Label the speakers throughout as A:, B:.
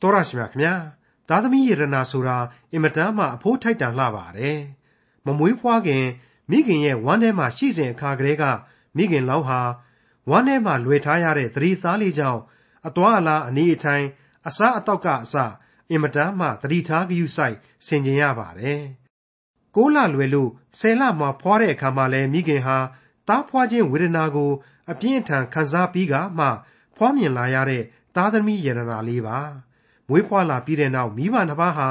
A: တော်ရရှိမြခင်ဗျာသားသမီးယရနာဆိုတာအင်မတန်မှအဖိုးထိုက်တန်လှပါတယ်မမွေးဖွားခင် မိခင်ရဲ့ဝမ်းထဲမှာရှိစဉ်အခါကလေးကမိခင်လောင်းဟာဝမ်းထဲမှာလွယ်ထားရတဲ့သတိသားလေးကြောင့်အသွာအလားအနေအထိုင်အစားအသောက်ကအစအင်မတန်မှသတိထားဂရုစိုက်ဆင်ခြင်ရပါတယ်ကိုးလလွယ်လို့ဆယ်လမှဖွားတဲ့အခါမှာလဲမိခင်ဟာသားဖွားခြင်းဝေဒနာကို အပြင်းထန်ခံစားပြီးကမှဖွားမြင်လာရတဲ့သားသမီးယရနာလေးပါ မွေးဖွားလာပြီးတဲ့နောက်မိဘနှစ်ပါးဟာ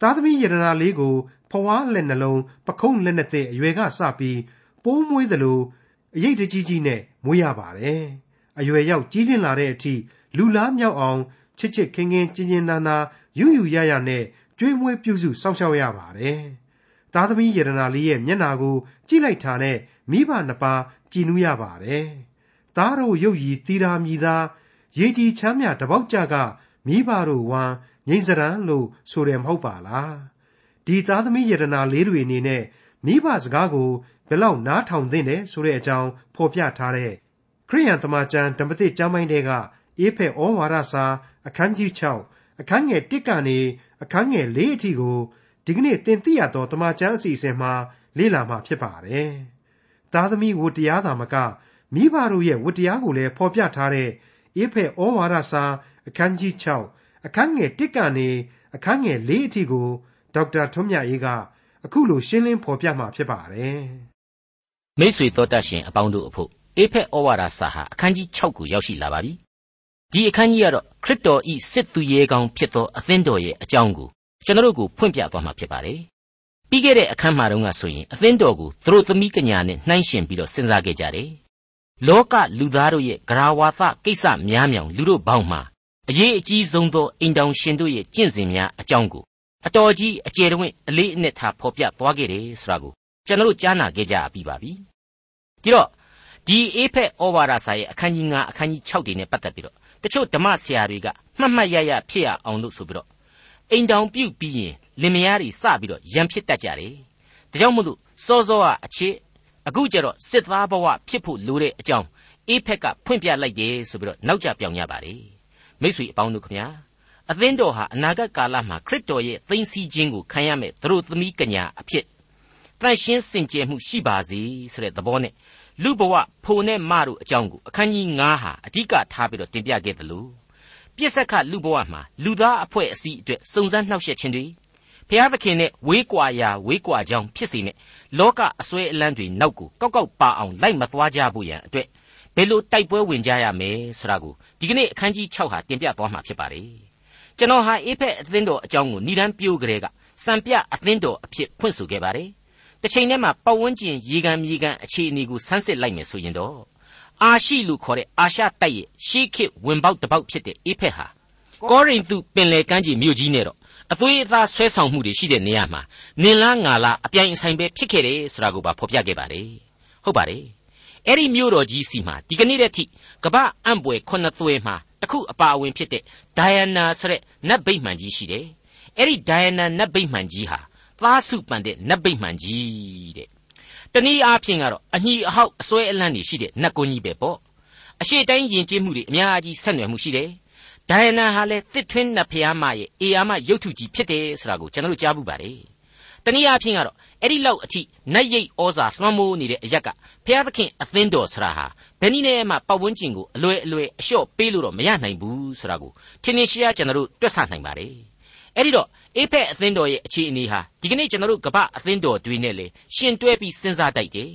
A: သားသမီးယရနာလေးကိုဖွားလက်နှလုံးပခုံးလက်နှစ်သက်အရွယ်ကစပြီးပိုးမွေးသလိုအရေးတကြီးကြီးနဲ့မွေးရပါတယ်အရွယ်ရောက်ကြီးပြင်းလာတဲ့အထိလူလားမြောက်အောင်ချစ်ချစ်ခင်ခင်ကျင်ကျင်နာနာယူယူရရနဲ့ကြွေးမွေးပြုစုစောင့်ရှောက်ရပါတယ်သားသမီးယရနာလေးရဲ့မျက်နာကိုကြည့်လိုက်တာနဲ့မိဘနှစ်ပါးကြည်နူးရပါတယ်သားတို့ရုပ်ရည်သီရာမြည်သားရေကြီးချမ်းမြတပေါက်ကြက မိဘတို့ဝမ်းငိမ့်စရန်လို့ဆိုတယ်မဟုတ်ပါလားဒီသားသမီးယရနာလေးတွေအနေနဲ့မိဘစကားကိုဘယ်လောက်နားထောင်သင့်တယ်ဆိုတဲ့အကြောင်းဖော်ပြထားတဲ့ခရိယန်တမန်ကျမ်းဓမ္မသစ်ကျမ်းပိုင်းတွေကအေဖက်ဩဝါဒစာအခန်းကြီး6အခန်းငယ်1ကနေအခန်းငယ်4အထိကိုဒီကနေ့သင်သိရသောတမန်ကျမ်းအစီအစဉ်မှာလေ့လာမှာဖြစ်ပါတယ်။သားသမီးဝတ္တရားသာမကမိဘတို့ရဲ့ဝတ္တရားကိုလည်းဖော်ပြထားတဲ့အေဖက်ဩဝါဒစာ အခန်းကြီး6အခန်းငယ်1ကနေအခန်းငယ်4အထိကိုဒေါက်တာထွန်းမြတ်အေးကအခုလိုရှင်းလင်းဖော်ပြမှာဖြစ်ပါတယ်။
B: မိတ်ဆွေတော်တတ်ရှင်အပေါင်းတို့အဖို့အေဖက်ဩဝါဒစာဟာအခန်းကြီး6ကိုရောက်ရှိလာပါပြီ။ဒီအခန်းကြီးကတော့ခရစ်တော်ဤစစ်သူရဲကောင်းဖြစ်သောအသင်းတော်ရဲ့အကြောင်းကိုကျွန်တော်တို့ကိုဖွင့်ပြသွားမှာဖြစ်ပါတယ်။ပြီးခဲ့တဲ့အခန်းမှာတုန်းကဆိုရင်အသင်းတော်ကိုသူတို့သမီးကညာနဲ့နှိုင်းယှဉ်ပြီးတော့စဉ်းစားခဲ့ကြတယ်။လောကလူသားတို့ရဲ့ဂရာဝါသကိစ္စများမြောင်လူတို့ဘောင်းမှာ အရေးအကြီးဆုံးသောအိမ်တောင်ရှင်တို့ရဲ့ကျင့်စဉ်များအကြောင်းကိုအတော်ကြီးအကျယ်တဝင့်အလေးအနက်ထားဖော်ပြသွားခဲ့တယ်ဆိုတာကိုကျွန်တော်တို့ကြားနာခဲ့ကြပြီးပါပြီ။ဒီတော့ဒီအေဖက်ဩဝါဒစာရဲ့အခန်းကြီး9အခန်းကြီး6တွေနဲ့ပတ်သက်ပြီးတော့တချို့ဓမ္မဆရာတွေကမှတ်မှတ်ရရဖြစ်ရအောင်လို့ဆိုပြီးတော့အိမ်တောင်ပြုတ်ပြီးရင်လင်မယားတွေစပြီးတော့ရံဖြစ်တတ်ကြတယ်။ဒါကြောင့်မို့လို့စောစောကအချစ်အခုကျတော့စစ်သားဘဝဖြစ်ဖို့လိုတဲ့အကြောင်းအေဖက်ကဖွင့်ပြလိုက်တယ်ဆိုပြီးတော့နောက်ကျပြောင်ရပါတယ်။ မိတ်ဆွေအပေါင်းတို့ခမညာအသင်းတော်ဟာအနာဂတ်ကာလမှာခရစ်တော်ရဲ့သိမ်းဆည်းခြင်းကိုခံရမဲ့သူတို့သမီးကညာအဖြစ်တန်ရှင်းစင်ကြယ်မှုရှိပါစေဆိုတဲ့သဘောနဲ့လူဘဝဖိုနဲ့မတို့အကြောင်းကိုအခန်းကြီး9ဟာအဓိကထားပြီးတော့တင်ပြခဲ့တယ်လို့ပြစ္ဆက်ခလူဘဝမှာလူသားအဖွဲ့အစည်းအတွက်စုံစမ်းနှောက်ယှက်ခြင်းတွေဖျားသခင်နဲ့ဝေးကွာရာဝေးကွာကြောင်းဖြစ်စေနဲ့လောကအစွဲအလန်းတွေနောက်ကိုကောက်ကောက်ပါအောင်လိုက်မသွားကြဖို့ရန်အတွက် ဘယ်လိုတိုက်ပွဲဝင်ကြရမယ်ဆိုတာကိုဒီကနေ့အခန်းကြီး6ဟာတင်ပြသွားမှာဖြစ်ပါတယ်ကျွန်တော်ဟာအေဖက်အသင်းတော်အကြောင်းကိုဏ္ဍန်ပြိုးကြတဲ့ကစံပြအသင်းတော်အဖြစ်ဖွင့်ဆိုခဲ့ပါတယ်တစ်ချိန်တည်းမှာပတ်ဝန်းကျင်ရေကန်မြေကန်အခြေအနေကိုဆန်းစစ်လိုက်မယ်ဆိုရင်တော့အာရှိလို့ခေါ်တဲ့အာရှတိုက်ရဲ့ရှေးခေတ်ဝင်ပေါက်တစ်ပေါက်ဖြစ်တဲ့အေဖက်ဟာကောရိန္သုပင်လယ်ကမ်းခြေမြို့ကြီးနဲ့တော့အသွေးအသားဆွဲဆောင်မှုတွေရှိတဲ့နေရာမှာနင်လားငါလားအပြိုင်အဆိုင်ပဲဖြစ်ခဲ့တယ်ဆိုတာကိုပါဖော်ပြခဲ့ပါတယ်ဟုတ်ပါတယ် အဲ့ဒီမြို့တော်ကြီးစီမှာဒီကနေ့တည်းထိကပ္ပအံ့ပွယ်ခုနှစ်သွဲမှာတခုအပါအဝင်ဖြစ်တဲ့ဒိုင်ယနာဆိုတဲ့နတ်ဗိမှန်ကြီးရှိတယ်အဲ့ဒီဒိုင်ယနာနတ်ဗိမှန်ကြီးဟာသားစုပန်တဲ့နတ်ဗိမှန်ကြီးတဲ့တနည်းအားဖြင့်ကတော့အညီအဟောက်အစွဲအလန့်တွေရှိတဲ့နတ်ကုန်းကြီးပဲပေါ့အရှိတိုင်းယဉ်ကျေးမှုတွေအများကြီးဆက်နွယ်မှုရှိတယ်ဒိုင်နာဟာလည်းတစ်ထွင်းနတ်ဖျားမရဲ့အေယာမရုပ်ထုကြီးဖြစ်တယ်ဆိုတာကိုကျွန်တော်တို့ကြားဘူးပါတယ် တနည်းအားဖြင့်ကတော့အဲ့ဒီလောက်အထိနတ်ရိတ်ဩဇာလွှမ်းမိုးနေတဲ့အရက်ကဘုရားသခင်အသင်းတော်ဆရာဟာဘယ်နည်းနဲ့မှပတ်ဝန်းကျင်ကိုအလွယ်အလွယ်အလျှော့ပေးလို့တော့မရနိုင်ဘူးဆိုတာကိုထင်ထင်ရှားကျွန်တော်တို့တွက်ဆနိုင်ပါတယ်အဲ့ဒီတော့အေဖက်အသင်းတော်ရဲ့အခြေအနေဟာဒီကနေ့ကျွန်တော်တို့ကပ္ပအသင်းတော်တွေနဲ့လေရှင်တွဲပြီးစဉ်းစားတိုက်တယ်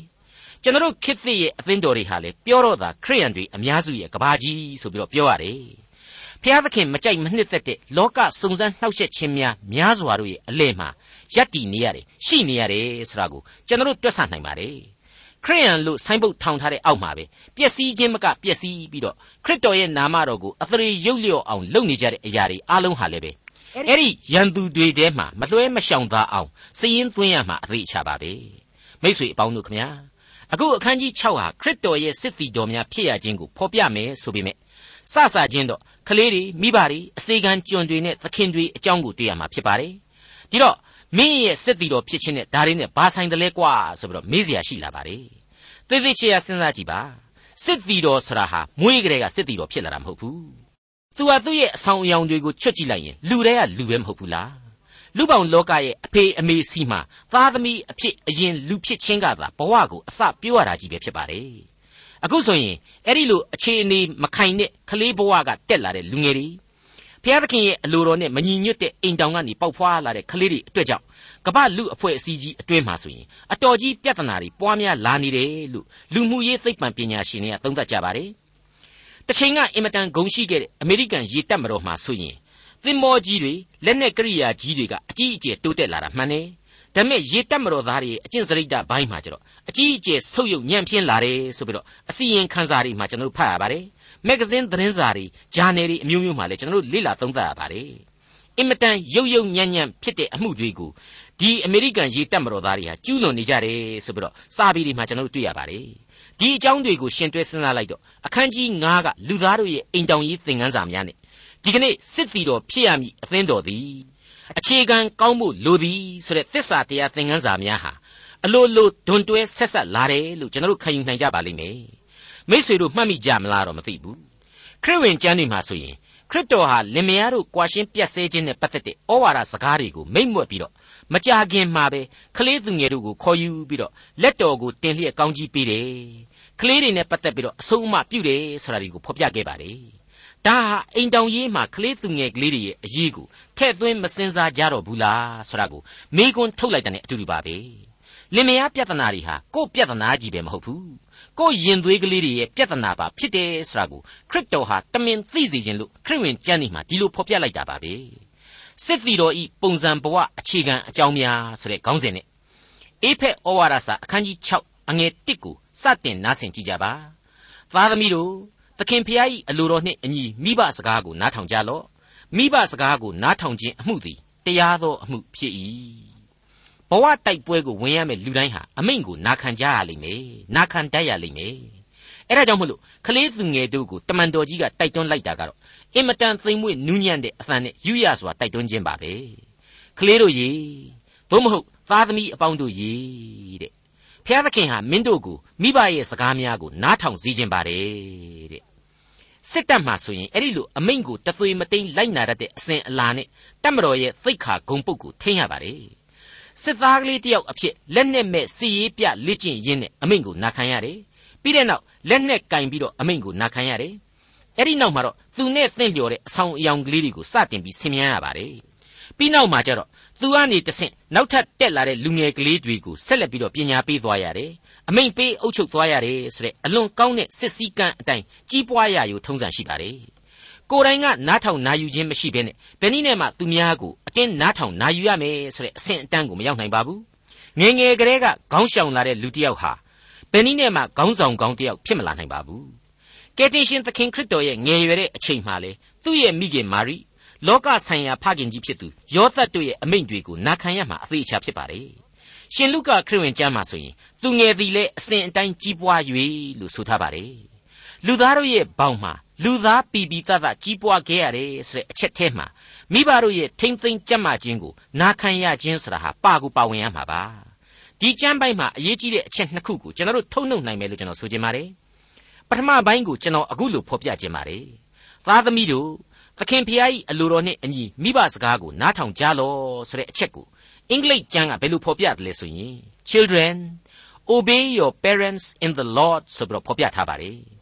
B: ကျွန်တော်တို့ခေတ်သစ်ရဲ့အသင်းတော်တွေဟာလေပြောတော့တာခရိယန်တွေအများစုရဲ့ကဘာကြီးဆိုပြီးတော့ပြောရတယ်ဖျားသခင်မကြိုက်မနှစ်သက်တဲ့လောကစုံစမ်းနှောက်ယှက်ခြင်းများများစွာတို့ရဲ့အလဲမှာ ယက်တည်နေရတယ်ရှိနေရတယ်ဆိုတာကိုကျွန်တော်တို့တွက်ဆနိုင်ပါတယ်ခရိယန်လို့ဆိုင်းပုတ်ထောင်ထားတဲ့အောက်မှာပဲပျက်စီးခြင်းမကပျက်စီးပြီးတော့ခရစ်တော်ရဲ့နာမတော်ကိုအသရေရုပ်လျော့အောင်လုပ်နေကြတဲ့အရာတွေအလုံးဟာလည်းပဲအဲ့ဒီရန်သူတွေထဲမှာမလွှဲမရှောင်သာအောင်စည်ရင်သွင်းရမှာအသေးချပါပဲမိ쇠အပေါင်းတို့ခမညာအခုအခန်းကြီး6ဟာခရစ်တော်ရဲ့စစ်တီတော်များဖြစ်ရခြင်းကိုဖော်ပြမယ်ဆိုပေမဲ့စစချင်းတော့ကလေးတွေမိဘတွေအစေခံကျွန်တွေနဲ့သခင်တွေအကြောင်းကိုတွေ့ရမှာဖြစ်ပါတယ်ဒီတော့ မင်းရဲ့စစ်တီတော်ဖြစ်ခြင်းနဲ့ဒါတွေနဲ့ဘာဆိုင်တယ်လဲကွာဆိုပြီးတော့မေးစရာရှိလာပါတယ်သေသေးချေရစဉ်းစားကြည့်ပါစစ်တီတော်ဆိုတာဟာမွေးကလေးကစစ်တီတော်ဖြစ်လာတာမဟုတ်ဘူးသူသူဟာသူ့ရဲ့အဆောင်အယောင်တွေကိုချွတ်ကြည့်လိုက်ရင်လူတွေကလူပဲမဟုတ်ဘူးလားလူပောင်လောကရဲ့အဖေအမေစီမှာသားသမီးအဖြစ်အရင်လူဖြစ်ချင်းကသာဘဝကိုအစပြောရတာကြီးပဲဖြစ်ပါတယ်အခုဆိုရင်အဲ့ဒီလိုအခြေအနေမခိုင်တဲ့ကလေးဘဝကတက်လာတဲ့လူငယ်တွေ ဖျားသခင်ရဲ့အလိုတော်နဲ့မညီညွတ်တဲ့အိမ်တောင်ကနေပေါက်ဖွာလာတဲ့ကလေးတွေအတွက်ကြောင့်ကမ္ဘာလူအဖွဲ့အစည်းကြီးအတွင်းမှာဆိုရင်အတော်ကြီးပြဿနာတွေပွားများလာနေတယ်လို့လူမှုရေးသိပ္ပံပညာရှင်တွေကသုံးသပ်ကြပါတယ်။တစ်ချိန်ကအင်မတန်ဂုဏ်ရှိခဲ့တဲ့အမေရိကန်ရေတပ်မတော်မှာဆိုရင်သင်္ဘောကြီးတွေလက်နက်ကရိယာကြီးတွေကအကြီးအကျယ်တိုးတက်လာတာမှန်တယ်။ဒါပေမဲ့ရေတပ်မတော်သားတွေအကျင့်စရိတ်တဘိုင်းမှာကျတော့အကြီးအကျယ်ဆုပ်ယုပ်ညံ့ဖျင်းလာတယ်ဆိုပြီးတော့အစီရင်ခံစာတွေမှာကျွန်တော်တို့ဖတ်ရပါတယ်။ မဂ္ဂဇင်းသတင်းစာတွေဂျာနယ်တွေအမျိုးမျိုးမှာလည်းကျွန်တော်တို့လေ့လာသုံးသပ်ရပါတယ်။အင်မတန်ရုပ်ရုပ်ညံ့ညံ့ဖြစ်တဲ့အမှုတွေကိုဒီအမေရိကန်ရေတပ်မတော်သားတွေဟာကျူးလွန်နေကြတယ်ဆိုပြီးတော့စာပေတွေမှာကျွန်တော်တို့တွေ့ရပါတယ်ဒီအကြောင်းတွေကိုရှင်တွဲစဉ်းစားလိုက်တော့အခန်းကြီး9ကလူသားတို့ရဲ့အိမ်တောင်ရေးသင်ခန်းစာများနဲ့ဒီကနေ့စစ်တီတော်ဖြစ်ရမည်အသင်းတော်သည်အခြေခံကောင်းမှုလိုသည်ဆိုတဲ့သစ္စာတရားသင်ခန်းစာများဟာအလိုလိုဒွန်တွဲဆက်ဆက်လာတယ်လို့ကျွန်တော်တို့ခံယူနိုင်ကြပါလိမ့်မယ် မိษွေတို့မှတ်မိကြမလားတော့မသိဘူးခရစ်ဝင်ကျမ်းတွေမှာဆိုရင်ခရစ်တော်ဟာလင်မယားတို့ကွာရှင်းပြတ်ဆဲခြင်းနဲ့ပတ်သက်တဲ့ဩဝါဒစကားတွေကိုမိမ့်မွက်ပြီးတော့မကြခင်မှာပဲကလေးသူငယ်တို့ကိုခေါ်ယူပြီးတော့လက်တော်ကိုတင်လျက်ကောင်းကြီးပေးတယ်ကလေးတွေနဲ့ပတ်သက်ပြီးတော့အဆုံးအမပြုတယ်ဆိုတာဒီကိုဖော်ပြခဲ့ပါတယ်ဒါဟာအိမ်တောင်ရေးမှာကလေးသူငယ်ကလေးတွေရဲ့အရေးကိုထဲ့သွင်းမစင်စားကြတော့ဘူးလားဆိုတာကိုမိကွန်းထုတ်လိုက်တဲ့အတူတူပါပဲလင်မယားပြဿနာတွေဟာကို့ပြဿနာကြီးပဲမဟုတ်ဘူး ကို့ရင်သွေးကလေးတွေရဲ့ပြဿနာပါဖြစ်တယ်ဆိုတာကိုခရစ်တော်ဟာတမင်သိစေခြင်းလို့ခရစ်ဝင်ကျမ်းនេះမှာဒီလိုဖော်ပြလိုက်တာပါပဲစစ်တီတော်ဤပုံစံဘဝအခြေခံအကြောင်းများဆိုတဲ့ခေါင်းစဉ်နဲ့အေဖက်ဩဝါဒစာအခန်းကြီး6အငယ်1ကိုစတင်နားဆင်ကြည့်ကြပါသားသမီးတို့သခင်ဖျားဤအလိုတော်နှင့်အညီမိဘစကားကိုနားထောင်ကြလော့မိဘစကားကိုနားထောင်ခြင်းအမှုသည်တရားသောအမှုဖြစ်၏ ဘဝတိုက်ပွဲကိုဝင်ရမယ့်လူတိုင်းဟာအမိန့်ကိုနာခံကြရလိမ့်မယ်နာခံတတ်ရလိမ့်မယ်အဲ့ဒါကြောင့်မလို့ကလေးသူငယ်တို့ကိုတမန်တော်ကြီးကတိုက်တွန်းလိုက်တာကတော့အင်မတန်သိမ်မွေ့နူးညံ့တဲ့အသံနဲ့ယူရစွာတိုက်တွန်းခြင်းပါပဲကလေးတို့ရေသို့မဟုတ်သားသမီးအပေါင်းတို့ရေတဲ့ဖျားသခင်ဟာမင်းတို့ကိုမိဘရဲ့စကားများကိုနားထောင်စေခြင်းပါတယ်တဲ့စစ်တပ်မှာဆိုရင်အဲ့ဒီလိုအမိန့်ကိုတသွေမတိန်လိုက်နာရတဲ့အစဉ်အလာနဲ့တပ်မတော်ရဲ့သိက္ခာဂုံပုတ်ကိုထိန်းရပါတယ် စစ်သားကလေးတယောက်အဖြစ်လက်နဲ့မဲ့စီရေးပြလက်ကျင့်ရင်းနဲ့အမိန့်ကိုနာခံရတယ်ပြီးတဲ့နောက်လက်နဲ့ကင်ပြီးတော့အမိန့်ကိုနာခံရတယ်အဲ့ဒီနောက်မှာတော့သူနဲ့သင့်လျော်တဲ့အဆောင်အယောင်ကလေးတွေကိုစတင်ပြီးဆင်မြန်းရပါတယ်ပြီးနောက်မှာကျတော့သူကနေတဆင့်နောက်ထပ်တက်လာတဲ့လူငယ်ကလေးတွေကိုဆက်လက်ပြီးတော့ပညာပေးသွားရတယ်အမိန့်ပေးအုပ်ချုပ်သွားရတယ်ဆိုတဲ့အလွန်ကောင်းတဲ့စစ်စည်းကမ်းအတိုင်းကြီးပွားရယူထုံးစံရှိပါတယ် ကိုယ်တိုင်ကနားထောင်နာယူခြင်းမရှိဘဲနဲ့ဘယ်နည်းနဲ့မှသူများကိုအတင်းနားထောင်နာယူရမယ်ဆိုတဲ့အဆင့်အတန်းကိုမရောက်နိုင်ပါဘူးငယ်ငယ်ကလေးကခေါင်းရှောင်လာတဲ့လူတစ်ယောက်ဟာဘယ်နည်းနဲ့မှခေါင်းဆောင်ကောင်းတစ်ယောက်ဖြစ်မလာနိုင်ပါဘူးကယ်တင်ရှင်သခင်ခရစ်တော်ရဲ့ငယ်ရွယ်တဲ့အချိန်မှလေသူ့ရဲ့မိခင်မာရိလောကဆိုင်ရာဖခင်ကြီးဖြစ်သူယောသတ်တို့ရဲ့အမိန့်တွေကိုနာခံရမှာအသေးချာဖြစ်ပါတယ်ရှင်လုကာခရစ်ဝင်ကျမ်းမှာဆိုရင်သူငယ်သည်လည်းအစဉ်အတိုင်းကြီးပွား၍လို့ဆိုထားပါတယ်လူသားတို့ရဲ့ဘောင်မှာ လူသားပီပီတတ်တတ်ကြီးပွားခဲ့ရတယ်ဆိုတဲ့အချက်ထဲမှာမိဘတို့ရဲ့ထိမ့်သိမ့်ကြက်မှခြင်းကိုနာခံရခြင်းဆိုတာဟာပါကူပါဝင်ရမှာပါဒီကျမ်းပိုင်းမှာအရေးကြီးတဲ့အချက်နှစ်ခုကိုကျွန်တော်တို့ထုတ်နှုတ်နိုင်မယ်လို့ကျွန်တော်ဆိုချင်ပါတယ်ပထမပိုင်းကိုကျွန်တော်အခုလိုဖော်ပြခြင်းပါတယ်သားသမီးတို့သခင်ဖျား၏အလိုတော်နှင့်အညီမိဘစကားကိုနားထောင်ကြလော့ဆိုတဲ့အချက်ကိုအင်္ဂလိပ်ကျမ်းကဘယ်လိုဖော်ပြတယ်လဲဆိုရင် children obey your parents in the lord ဆိုပြီးတော့ဖော်ပြထားပါတယ်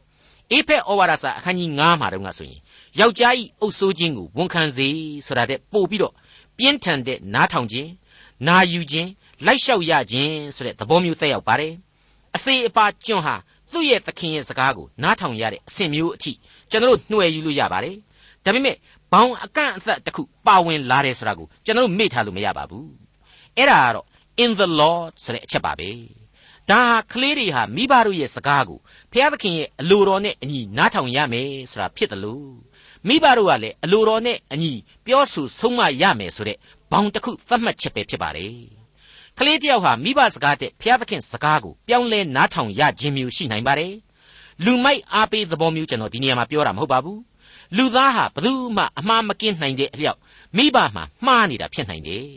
B: အေဖက်ဩဝါဒစာအခန်းကြီး9မှာတုန်းကဆိုရင်ယောက်ျား၏အုပ်ဆိုးခြင်းကိုဝန်ခံစေဆိုတာတဲ့ပို့ပြီးတော့ပြင်းထန်တဲ့နားထောင်ခြင်းနာယူခြင်းလိုက်လျှောက်ရခြင်းဆိုတဲ့သဘောမျိုးသက်ရောက်ပါတယ်အစေအပါကျွန်းဟာသူ့ရဲ့သခင်ရဲ့စကားကိုနားထောင်ရတဲ့အဆင့်မျိုးအထိကျွန်တော်တို့နှွယ်ယူလို့ရပါတယ်ဒါပေမဲ့ဘောင်အကန့်အသတ်တစ်ခုပါဝင်လာတယ်ဆိုတာကိုကျွန်တော်တို့မေ့ထားလို့မရပါဘူးအဲ့ဒါကတော့ in the lord ဆိုတဲ့အချက်ပါပဲ ဒါဟာကလေးတွေဟာမိဘတို့ရဲ့စကားကိုဖျားသခင်ရဲ့အလိုတော်နဲ့အညီနားထောင်ရမယ်ဆိုတာဖြစ်တယ်လို့မိဘတို့ကလည်းအလိုတော်နဲ့အညီပြောဆိုဆုံးမရမယ်ဆိုတဲ့ဘောင်တစ်ခုသတ်မှတ်ချက်ပဲဖြစ်ပါတယ်ကလေးတယောက်ဟာမိဘစကားတဲ့ဖျားသခင်စကားကိုပြောင်းလဲနားထောင်ရခြင်းမျိုးရှိနိုင်ပါတယ်လူမိုက်အားပေးသဘောမျိုးကျွန်တော်ဒီနေရာမှာပြောတာမဟုတ်ပါဘူးလူသားဟာဘယ်သူမှအမှားမကင်းနိုင်တဲ့အလျောက်မိဘမှာမှားနေတာဖြစ်နိုင်တယ်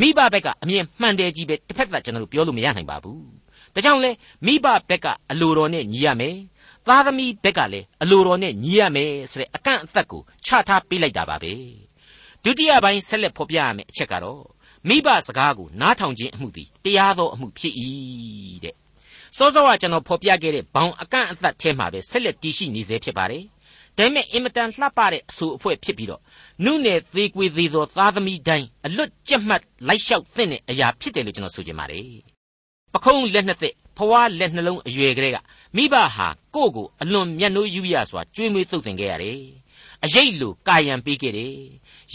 B: မိဘဘက်ကအမြင်မှန်တယ်ကြီးပဲတစ်ဖက်ကကျွန်တော်တို့ပြောလို့မရနိုင်ပါဘူး ဒါကြောင့်လဲမိဘဘက်ကအလိုတော်နဲ့ညီရမယ်သားသမီးဘက်ကလည်းအလိုတော်နဲ့ညီရမယ်ဆိုတဲ့အကန့်အသတ်ကိုချထားပေးလိုက်တာပါပဲဒုတိယပိုင်းဆက်လက်ဖော်ပြရမယ့်အချက်ကတော့မိဘစကားကိုနားထောင်ခြင်းအမှုသည်တရားသောအမှုဖြစ်၏တဲ့စောစောကကျွန်တော်ဖော်ပြခဲ့တဲ့ဘောင်အကန့်အသတ်ထဲမှာပဲဆက်လက်တည်ရှိနေစေဖြစ်ပါတယ်ဒါပေမဲ့အင်မတန်လှပတဲ့အဆူအဖွဲ့ဖြစ်ပြီးတော့နုနယ်သေးကွေသေးသောသားသမီးတိုင်းအလွတ်ကြက်မှတ်လိုက်လျှောက်သင့်တဲ့အရာဖြစ်တယ်လို့ကျွန်တော်ဆိုချင်ပါတယ် ပခုံးလက်နှစ်သက်ဖွားလက်နှလုံးအရွယ်ကလေးကမိဘဟာကိုယ့်ကိုအလွန်မျက်နှိုးယူရစွာကြွေးမွေးသုတ်သင်ခဲ့ရတယ်အရေးလိုကာယံပေးခဲ့တယ်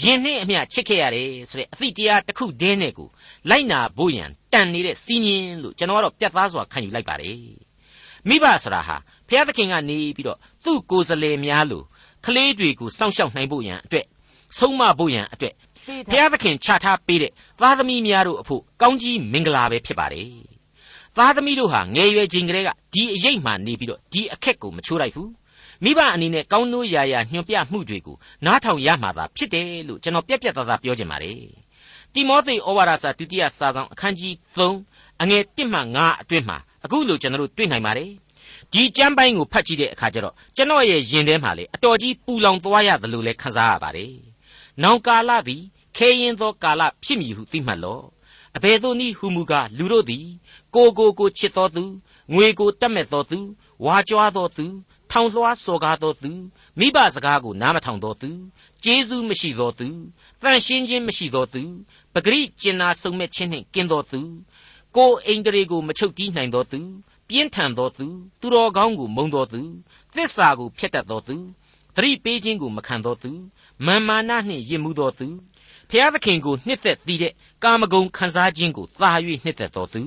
B: ရင်နှင်းအမျှချစ်ခဲ့ရတယ်ဆိုတဲ့အသည့်တရားတစ်ခုတည်းနဲ့ကိုလိုက်နာဖို့ရန်တန်နေတဲ့စီးញင်းလို့ကျွန်တော်ကတော့ပြတ်သားစွာခံယူလိုက်ပါတယ်မိဘဆိုတာဟာဘုရားသခင်ကနေပြီးတော့သူ့ကိုယ်စလဲများလို့ကလေးတွေကိုစောင့်ရှောက်နိုင်ဖို့ရန်အတွက်ဆုံးမဖို့ရန်အတွက်ဘုရားသခင်ချထားပေးတဲ့သားသမီးများတို့အဖို့ကောင်းကြီးမင်္ဂလာပဲဖြစ်ပါတယ် သားသမီးတို့ဟာငယ်ရွယ်ချိန်ကလေးကဒီအရေးမှနေပြီးတော့ဒီအခက်ကိုမချိုးလိုက်ဘူးမိဘအနေနဲ့ကောင်းနိုးရာရာညွှန်ပြမှုတွေကိုနားထောင်ရမှာသာဖြစ်တယ်လို့ကျွန်တော်ပြက်ပြက်သားသားပြောချင်ပါတယ်တိမောသေဩဝါဒစာဒုတိယစာဆောင်အခန်းကြီး3အငယ်1မှ9အတွင်းမှာအခုလိုကျွန်တော်တို့တွေ့နိုင်ပါတယ်ဒီကျမ်းပိုင်းကိုဖတ်ကြည့်တဲ့အခါကျတော့ကျွန်တော်ရဲ့ယင်ထဲမှာလေအတော်ကြီးပူလောင်သွားရတယ်လို့လည်းခန်းစားရပါတယ်။နောင်ကာလသည်ခဲရင်သောကာလဖြစ်မည်ဟုသိမှတ်လော့။အဘယ်သို့နည်းဟုမူကားလူတို့သည် ကိုကိုကိုချစ်တော်သူငွေကိုတတ်မဲ့တော်သူဝါကြွားတော်သူထောင်လွှားစော်ကားတော်သူမိဘစကားကိုနားမထောင်တော်သူကျေးဇူးမရှိတော်သူတန်ရှင်းခြင်းမရှိတော်သူပဂရိကျင်နာဆုံမဲ့ခြင်းနှင့်ကင်းတော်သူကိုအိန္ဒြေကိုမချုပ်တီးနိုင်တော်သူပြင်းထန်သောသူသူတော်ကောင်းကိုမုံတော်သူသစ္စာကိုဖျက်တတ်သောသူသတိပေးခြင်းကိုမခံသောသူမာမာနနှင့်ယစ်မှုသောသူဖျားသခင်ကိုနှစ်သက်တည်တဲ့ကာမဂုဏ်ခံစားခြင်းကိုသာ၍နှစ်သက်သောသူ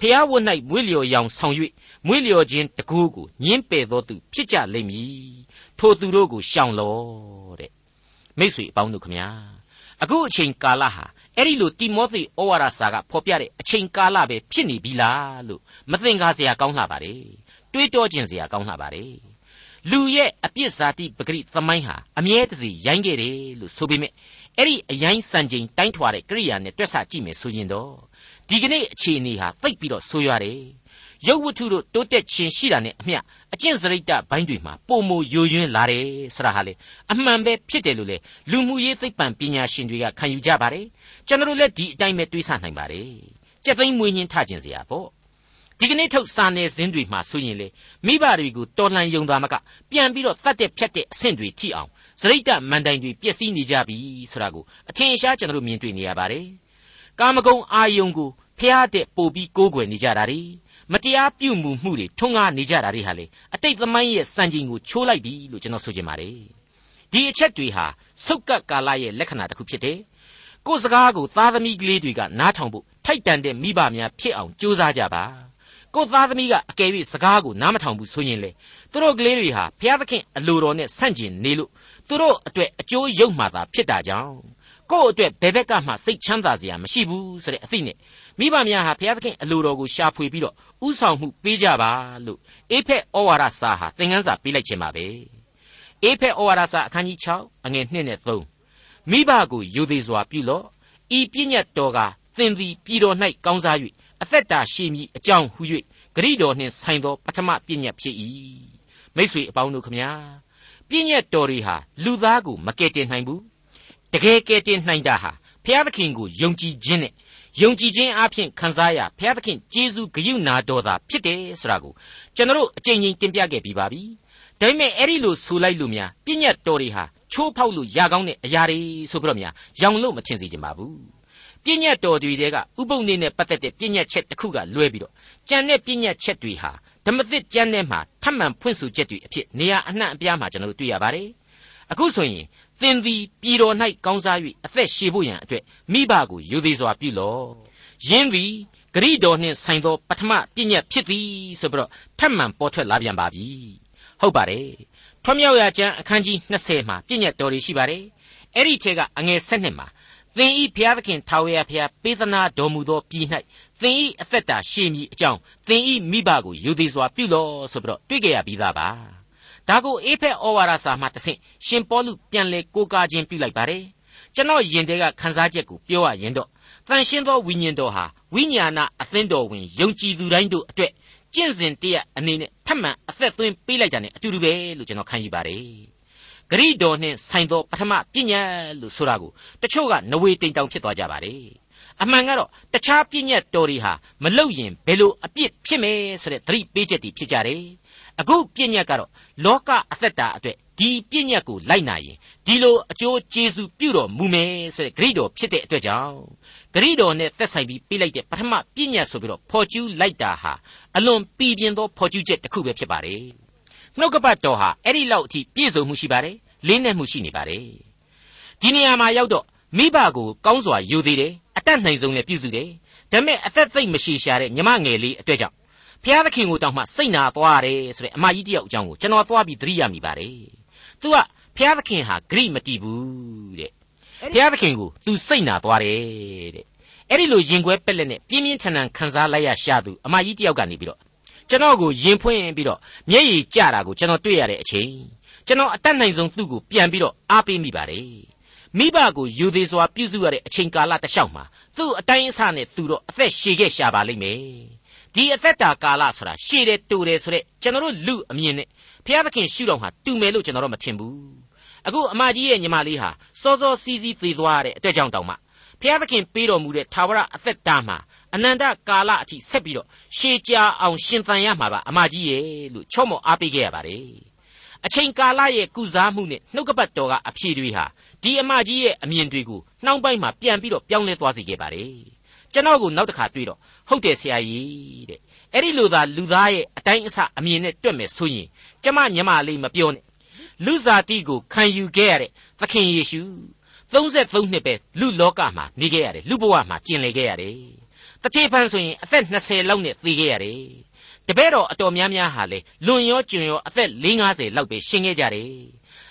B: ဖျားဝတ်၌မွေးလျော်ရောင်ဆောင်၍မွေးလျော်ခြင်းတကူကိုညင်းပယ်သောသူဖြစ်ကြလိမ့်မည်ထိုသူတို့ကိုရှောင်လော့တဲ့မိတ်ဆွေအပေါင်းတို့ခမညာအခုအချိန်ကာလဟာအဲ့ဒီလိုတိမောသေဩဝါဒစာကဖော်ပြတဲ့အချိန်ကာလပဲဖြစ်နေပြီလားလို့မသင်္ကာစရာကောင်းလှပါတယ်တွေးတောခြင်းစရာကောင်းလှပါတယ်လူရဲ့အပြစ်စာတိပဂရိသမိုင်းဟာအမြဲတစေရိုင်းခဲ့တယ်လို့ဆိုပေမဲ့အဲ့ဒီအရိုင်းစံချိန်တိုင်းထွာတဲ့ကိရိယာနဲ့တွက်ဆကြည့်မယ်ဆိုရင်တော့ ဒီကနေ့အခြေအနေဟာသိပ်ပြီးတော့ဆိုးရွားတယ်ရုပ်ဝတ္ထုတို့တိုးတက်ခြင်းရှိတာနဲ့အမျှအကျင့်စရိတ်တဘိုင်းတွေမှာပုံမယိုယွင်းလာတယ်ဆိုတာဟာလေအမှန်ပဲဖြစ်တယ်လို့လေလူမှုရေးသိပ္ပံပညာရှင်တွေကခံယူကြပါတယ်ကျွန်တော်လည်းဒီအတိုင်းပဲတွေးဆနိုင်ပါတယ်ကြက်သိမ်းမွေးညင်းထကျင်စရာပေါ့ဒီကနေ့ထုတ်စာနယ်ဇင်းတွေမှာဆိုရင်လေမိဘတွေကိုတော်လှန်ယုံသားမကပြန်ပြီးတော့တတ်တဲ့ဖြတ်တဲ့အဆင့်တွေထိအောင်စရိတ်တမန်တိုင်တွေပျက်စီးနေကြပြီဆိုတာကိုအထင်ရှားကျွန်တော်တို့မြင်တွေ့နေရပါတယ် ကာမဂုဏ်အာယုံကိုဖျားတဲ့ပို့ပြီးကိုးကွယ်နေကြတာ ड़ी မတရားပြုမှုမှုတွေထွန်းကားနေကြတာတွေဟာလေအတိတ်သမိုင်းရဲ့စံချိန်ကိုချိုးလိုက်ပြီလို့ကျွန်တော်ဆိုချင်ပါတယ်ဒီအချက်တွေဟာဆုတ်ကပ်ကာလရဲ့လက္ခဏာတစ်ခုဖြစ်တယ်ကိုယ်စကားကိုသားသမီးကလေးတွေကနားထောင်ဖို့ထိုက်တန်တဲ့မိဘများဖြစ်အောင်ကြိုးစားကြပါကိုယ်သားသမီးကအကယ်၍စကားကိုနားမထောင်ဘူးဆိုရင်လေသူတို့ကလေးတွေဟာဘုရားသခင်အလိုတော်နဲ့ဆန့်ကျင်နေလို့သူတို့အတွက်အကျိုးရုပ်မှသာဖြစ်တာကြောင့် ကိုယ့်အတွက်ဘယ်ဘက်ကမှစိတ်ချမ်းသာစရာမရှိဘူးဆိုတဲ့အသိနဲ့မိဘများဟာဘုရားသခင်အလိုတော်ကိုရှာဖွေပြီးတော့ဥဆောင်မှုပေးကြပါလို့အေဖက်ဩဝါဒစာဟာသင်ခန်းစာပေးလိုက်ခြင်းပါပဲအေဖက်ဩဝါဒစာအခန်းကြီး6အငယ်1နဲ့3မိဘကိုယူသေးစွာပြုလော့ဤပြည့်ညတ်တော်ကသင်သည်ပြည်တော်၌ကောင်းစား၍အသက်တာရှိမည်အကြောင်းဟု၍ဂရိတော်နှင့်ဆိုင်သောပထမပြည့်ညတ်ဖြစ်၏မိษွေအပေါင်းတို့ခမညာပြည့်ညတ်တော်တွေဟာလူသားကိုမကယ်တင်နိုင်ဘူး တကယ်ကယ်တင်နိုင်တာဟာဘုရားသခင်ကိုယုံကြည်ခြင်းနဲ့ယုံကြည်ခြင်းအပြင်ခံစားရဘုရားသခင်ကျေးဇူးဂရုဏာတော်သာဖြစ်တယ်ဆိုတာကိုကျွန်တော်အကြိမ်ကြိမ်တင်ပြခဲ့ပြီးပါပြီ။ဒါပေမဲ့အဲ့ဒီလိုဆိုလိုက်လို့များပြည့်ညတ်တော်တွေဟာချိုးဖောက်လို့ရကောင်းတဲ့အရာတွေဆိုပြီးတော့များရောင်လို့မထင်စေချင်ပါဘူး။ပြည့်ညတ်တော်တွေတဲကဥပုံနေနဲ့ပတ်သက်တဲ့ပြည့်ညတ်ချက်တစ်ခုကလွဲပြီးတော့ကြံတဲ့ပြည့်ညတ်ချက်တွေဟာဓမ္မသစ်ကျမ်းထဲမှာထပ်မံဖွင့်ဆိုချက်တွေအဖြစ်နေရာအနှံ့အပြားမှာကျွန်တော်တို့တွေ့ရပါတယ်။အခုဆိုရင် သင်သည်ပြည်တော်၌ကောင်းစား၍အသက်ရှည်ဖို့ရန်အတွက်မိဘကိုယူသေးစွာပြုလော့ယင်းသည်ဂရိတော်နှင့်ဆိုင်သောပထမပြည့်ညက်ဖြစ်သည်ဆိုပြီးတော့ထပ်မံပေါ်ထွက်လာပြန်ပါပြီဟုတ်ပါတယ်ထွမြောက်ရာကျမ်းအခန်းကြီး20မှာပြည့်ညက်တော်တွေရှိပါတယ်အဲ့ဒီထဲကအငယ်7မှာသင်ဤဘုရားသခင်ထာဝရဘုရားပေးသနာတော်မူသောပြည်၌သင်ဤအသက်တာရှည်မည်အကြောင်းသင်ဤမိဘကိုယူသည်စွာပြုလော့ဆိုပြီးတော့တွေ့ကြရပြီးသားပါ ဒါကိုအေဖက်ဩဝါဒစာမှတဆင့်ရှင်ပေါလုပြန်လေကိုးကားခြင်းပြုလိုက်ပါတယ်ကျွန်တော်ယင်တဲ့ကခန်းစားချက်ကိုပြောရရင်တော့တန်ရှင်းသောဝိညာဉ်တော်ဟာဝိညာဏအသင်းတော်ဝင်ယုံကြည်သူတိုင်းတို့အတွက်ကျင့်စဉ်တရက်အနေနဲ့ထပ်မံအသက်သွင်းပေးလိုက်တာ ਨੇ အတူတူပဲလို့ကျွန်တော်ခံယူပါတယ်ဂရိတော်နှင့်ဆိုင်သောပထမပညာလို့ဆိုတာကိုတချို့ကနဝေတိမ်တောင်ဖြစ်သွားကြပါတယ်အမှန်ကတော့တခြားပြည့်ညတ်တော်တွေဟာမလုတ်ရင်ဘယ်လိုအပြစ်ဖြစ်မယ်ဆိုတဲ့သတိပေးချက်တွေဖြစ်ကြတယ် အခုပြည့်ညတ်ကတော့လောကအသက်တာအတွက်ဒီပြည့်ညတ်ကိုလိုက်နာရင်ဒီလိုအကျိုးကျေးဇူးပြုတော်မူမယ်ဆိုတဲ့ဂရိတော်ဖြစ်တဲ့အတွက်ကြောင့်ဂရိတော်နဲ့သက်ဆိုင်ပြီးပေးလိုက်တဲ့ပထမပြည့်ညတ်ဆိုပြီးတော့ဖော်ကျူးလိုက်တာဟာအလွန်ပြည်ပြင်းသောဖော်ကျူးချက်တစ်ခုပဲဖြစ်ပါတယ်နှုတ်ကပတ်တော်ဟာအဲ့ဒီလောက်အထိပြည့်စုံမှုရှိပါတယ်လေးနက်မှုရှိနေပါတယ်ဒီနေရာမှာရောက်တော့မိဘကိုကောင်းစွာယူသေးတယ်အတတ်နိုင်ဆုံးလည်းပြုစုတယ်ဒါပေမဲ့အသက်သိမ့်မရှိရှာတဲ့ညီမငယ်လေးအတွက်ကြောင့် ဘုရားသခင်ကိုတောင်းမှစိတ်နာသွားတယ်ဆိုတဲ့အမကြီးတယောက်အကြောင်းကိုကျွန်တော်သွားပြီးသတိရမိပါတယ်သူကဘုရားသခင်ဟာဂရိမတီးဘူးတဲ့ဘုရားသခင်ကို तू စိတ်နာသွားတယ်တဲ့အဲ့ဒီလိုရင်ခွဲပက်လက်နဲ့ပြင်းပြင်းထန်ထန်ခံစားလိုက်ရရှာသူအမကြီးတယောက်ကနေပြီးတော့ကျွန်တော်ကိုရင်ဖွင့်ပြီးတော့မျက်ရည်ကျတာကိုကျွန်တော်တွေ့ရတဲ့အချိန်ကျွန်တော်အတတ်နိုင်ဆုံးသူ့ကိုပြန်ပြီးတော့အားပေးမိပါတယ်မိဘကိုယူသေးစွာပြုစုရတဲ့အချိန်ကာလတစ်လျှောက်မှာသူ့အတိုင်းအဆနဲ့သူတော့အသက်ရှည်ခဲ့ရှာပါလိမ့်မယ် ဒီအသက်တာကာလဆိုတာရှည်တယ်တူတယ်ဆိုတဲ့ကျွန်တော်တို့လူအမြင်နဲ့ဘုရားသခင်ရှုတော်ဟာတူမယ်လို့ကျွန်တော်တို့မထင်ဘူးအခုအမကြီးရဲ့ညီမလေးဟာစောစောစီးစီးသေသွားတဲ့အတွက်ကြောင့်တောင်မှဘုရားသခင်ပေးတော်မူတဲ့သာဝရအသက်တာမှာအနန္တကာလအထိဆက်ပြီးတော့ရှေးကြာအောင်ရှင်သန်ရမှာပါအမကြီးရဲ့လို့ချော့မော်အားပေးခဲ့ရပါတယ်အချိန်ကာလရဲ့ကုစားမှုနဲ့နှုတ်ကပတ်တော်ကအဖြေတွေဟာဒီအမကြီးရဲ့အမြင်တွေကိုနှောင်းပိုင်းမှာပြန်ပြီးတော့ပြောင်းလဲသွားစေခဲ့ပါတယ်ကျွန်တော်ကိုနောက်တစ်ခါတွေ့တော့ ဟုတ်တယ်ဆရာကြီးတဲ့အဲ့ဒီလိုသာလူသားရဲ့အတိုင်းအဆအမြင်နဲ့တွက်မယ်ဆိုရင်ကျမညမလေးမပြောနဲ့လူစားတိကိုခံယူခဲ့ရတဲ့သခင်ယေရှု33နှစ်ပဲလူလောကမှာနေခဲ့ရတယ်လူဘဝမှာကျင်လည်ခဲ့ရတယ်တတိပန်းဆိုရင်အသက်20လောက်နဲ့သေခဲ့ရတယ်တပည့်တော်အတော်များများဟာလေလွန်ရောကျွံရောအသက်50လောက်ပဲရှင်ခဲ့ကြတယ်